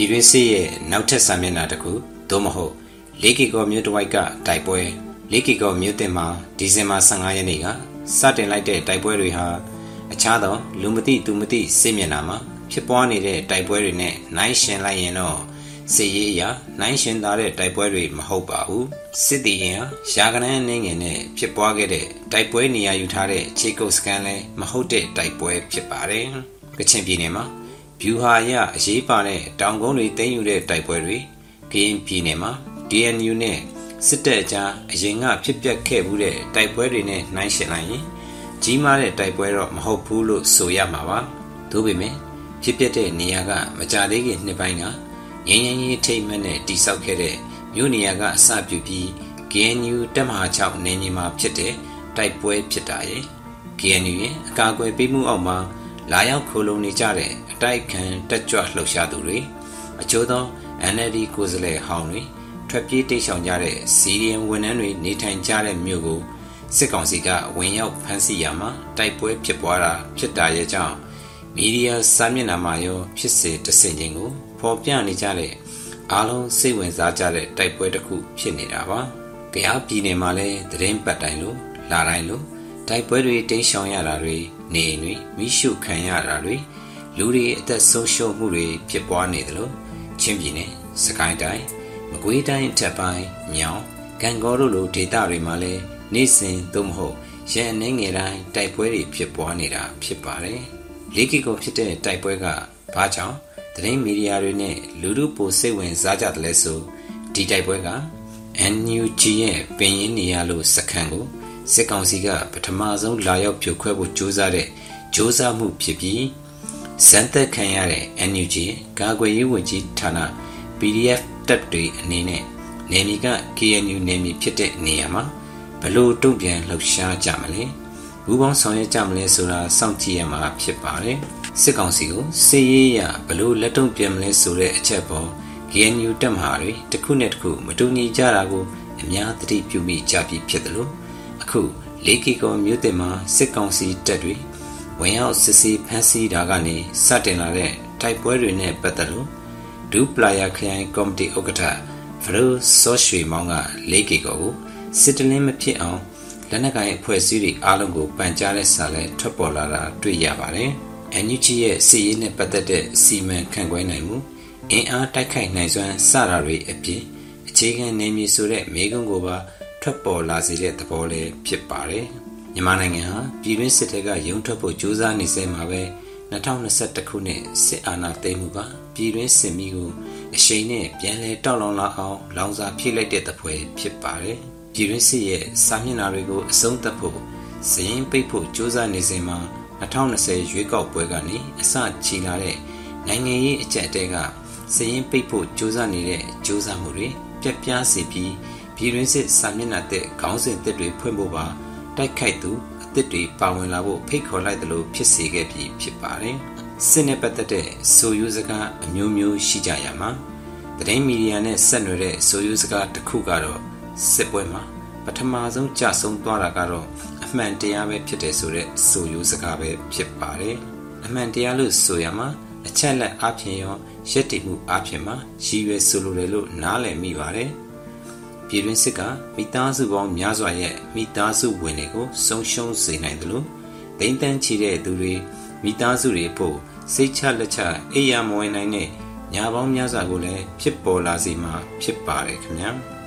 ပြည်တွင်းစစ်ရဲ့နောက်ထပ်စာမျက်နှာတစ်ခုသို့မဟုတ်၄ကီကောမြို့တစ်ဝိုက်ကတိုက်ပွဲ၄ကီကောမြို့တင်မှာဒီဇင်ဘာ15ရက်နေ့ကစတင်လိုက်တဲ့တိုက်ပွဲတွေဟာအခြားသောလူမသိသူမသိစစ်မျက်နှာမှာဖြစ်ပွားနေတဲ့တိုက်ပွဲတွေနဲ့နှိုင်းယှဉ်လိုက်ရင်တော့စစ်ရေးအရာနှိုင်းယှဉ်သားတဲ့တိုက်ပွဲတွေမဟုတ်ပါဘူးစစ်တီရင်ဟာရာဂနန်းအနေငယ်နဲ့ဖြစ်ပွားခဲ့တဲ့တိုက်ပွဲနေရာယူထားတဲ့ခြေကုပ်စကန်လည်းမဟုတ်တဲ့တိုက်ပွဲဖြစ်ပါတယ်ကချင်ပြည်နယ်မှာ ဗျူဟာရအရေးပါတဲ့တောင်ကုန်းတွေတင်းယူတဲ့တိုက်ပွဲတွေကရင်ပြည်နယ်မှာ DNU နဲ့စစ်တပ်အကြားအရင်ကဖြစ်ပျက်ခဲ့မှုတဲ့တိုက်ပွဲတွေနဲ့နှိုင်းယှဉ်လိုက်ရင်ကြီးမားတဲ့တိုက်ပွဲတော့မဟုတ်ဘူးလို့ဆိုရမှာပါ။ဒါပေမဲ့ဖြစ်ပျက်တဲ့နေရာကမကြသေးခင်နှစ်ပိုင်းကငင်းငင်းကြီးထိတ်မက်နဲ့တိဆောက်ခဲ့တဲ့မြို့နေရာကအစပြုပြီး KNU တပ်မဟာ6နေညီမှာဖြစ်တဲ့တိုက်ပွဲဖြစ်တာရဲ့ KNU ရဲ့အကာအကွယ်ပေးမှုအောက်မှာ လာရောက်ခိုလုံနေကြတဲ့အတိုက်ခံတက်ကြွလှုပ်ရှားသူတွေအချို့သော NLD ကိုယ်စားလှယ်ဟောင်းတွေထွက်ပြေးတိတ်ဆောင်ကြတဲ့စီရီယန်ဝန်ထမ်းတွေနေထိုင်ကြတဲ့မြို့ကိုစစ်ကောင်စီကဝင်ရောက်ဖမ်းဆီးရမှာတိုက်ပွဲဖြစ်ပွားတာဖြစ်တာရဲ့ကြောင့်မီဒီယာစာမျက်နှာမှာရောဖြစ်စေတဆင်ခြင်းကိုဖော်ပြနေကြတဲ့အားလုံးစိတ်ဝင်စားကြတဲ့တိုက်ပွဲတစ်ခုဖြစ်နေတာပါ။ကြားပြည်နယ်မှာလည်းသတင်းပတ်တိုင်းလို့လာတိုင်းလို့တိုက်ပွဲတွေတင်းရှောင်ရတာတွေ နေအိမ်တွေမိရှုခံရတာတွေလူတွေအသက်ဆုံးရှုံးမှုတွေဖြစ်ပွားနေတယ်လို့ချင်းပြည်နယ်စကိုင်းတိုင်းမကွေးတိုင်းထပ်ပိုင်းမြောင်ကံကောတို့လိုဒေသတွေမှာလည်းနေ့စဉ်သို့မဟုတ်ရန်အနေငယ်တိုင်းတိုက်ပွဲတွေဖြစ်ပွားနေတာဖြစ်ပါတယ်။လေးကီကိုဖြစ်တဲ့တိုက်ပွဲကဘာကြောင့်သတင်းမီဒီယာတွေနဲ့လူလူပိုစိတ်ဝင်စားကြတယ်လဲဆိုဒီတိုက်ပွဲက NUG ရဲ့ပင်ရင်းနေရလို့စခန်းကို စစ်ကောင်စီကပထမဆုံးလာရောက်ဖြိုခွဲဖို့ကြိုးစားတဲ့ကြိုးစားမှုဖြစ်ပြီးစံသက်ခံရတဲ့ NUG ကာကွယ်ရေးဝန်ကြီးဌာန PDF တပ်တွေအနေနဲ့နေမီက KNU နေမီဖြစ်တဲ့နေရာမှာဘလို့တုံ့ပြန်လှုပ်ရှားကြမလဲဘူးပေါင်းဆောင်ရွက်ကြမလဲဆိုတာစောင့်ကြည့်ရမှာဖြစ်ပါတယ်စစ်ကောင်စီကိုစစ်ရေးရဘလို့လက်တုံ့ပြန်မလဲဆိုတဲ့အချက်ပေါ် KNU တပ်မဟာတွေတစ်ခုနဲ့တစ်ခုမတူညီကြတာကိုအများသတိပြုမိကြပြီဖြစ်တယ်လို့ အခုလေးကီကောမြို့တင်မှာစစ်ကောင်စီတပ်တွေဝင်ရောက်စစ်ဆေးဖမ်းဆီးတာကနေစတင်လာတဲ့တိုက်ပွဲတွေနဲ့ပတ်သက်လို့ဒူပလာယာခရိုင်ကော်မတီဥက္ကဋ္ဌဖရိုစောရွှေမောင်ကလေးကီကောကိုစစ်တလင်းမဖြစ်အောင်လက်နက်ကိုင်အဖွဲ့အစည်းတွေအားလုံးကိုပန်ကြားတဲ့စာလဲထွက်ပေါ်လာတာတွေ့ရပါတယ်။ NUG ရဲ့စီရေးနဲ့ပတ်သက်တဲ့စီမံခန့်ခွဲနိုင်မှုအင်အားတိုက်ခိုက်နိုင်စွမ်းစတာတွေအပြင်အခြေခံနေမည်ဆိုတဲ့မေကုံကိုပါ ထွက်ပေါ်လာစေတဲ့သဘောလည်းဖြစ်ပါတယ်။မြန်မာနိုင်ငံဟာပြည်တွင်းစစ်တပ်ကရုံထွက်ဖို့ကြိုးစားနေစေမှာပဲ2021ခုနှစ်စစ်အာဏာသိမ်းမှုကပြည်တွင်းစစ်မီးကိုအရှိန်နဲ့ပြန်လည်တောက်လောင်လာအောင်လောင်စာဖြည့်လိုက်တဲ့သဖွယ်ဖြစ်ပါတယ်။ပြည်တွင်းစစ်ရဲ့စာမျက်နှာတွေကိုအဆုံးသတ်ဖို့စရင်ပိတ်ဖို့ကြိုးစားနေစဉ်မှာ2020ရွေးကောက်ပွဲကနေအစချီလာတဲ့နိုင်ငံရေးအကြက်အတဲကစရင်ပိတ်ဖို့ကြိုးစားနေတဲ့ကြိုးစားမှုတွေပြက်ပြားစေပြီး ပြည်တွင်းစစ်စာမျက်နှာတဲ့ခေါင်းစဉ်တစ်တွေဖွင့်ဖို့ပါတိုက်ခိုက်သူအသစ်တွေပါဝင်လာဖို့ဖိတ်ခေါ်လိုက်တယ်လို့ဖြစ်စေခဲ့ပြီးဖြစ်ပါတယ်။စစ်နဲ့ပတ်သက်တဲ့ဆိုယူစကားအမျိုးမျိုးရှိကြရမှာသတင်းမီဒီယာနဲ့ဆက်နွယ်တဲ့ဆိုယူစကားတစ်ခုကတော့စစ်ပွဲမှာပထမဆုံးကြဆုံးသွားတာကတော့အမှန်တရားပဲဖြစ်တယ်ဆိုတဲ့ဆိုယူစကားပဲဖြစ်ပါတယ်။အမှန်တရားလို့ဆိုရမှာအချက်လက်အဖြစ်ရောရက်တည်မှုအဖြစ်မှာရည်ရွယ်ဆိုလိုတယ်လို့နားလည်မိပါတယ်။ ပြည်တွင်းစစ်ကမိသားစုပေါင်းများစွာရဲ့မိသားစုဝင်တွေကိုဆုံးရှုံးစေနိုင်တယ်လို့ဒိမ့်တန်းချီတဲ့သူတွေမိသားစုတွေဖို့စိတ်ချလက်ချအိယာမဝင်နိုင်တဲ့ညာပေါင်းများစွာကိုလည်းဖြစ်ပေါ်လာစေမှာဖြစ်ပါတယ်ခင်ဗျာ။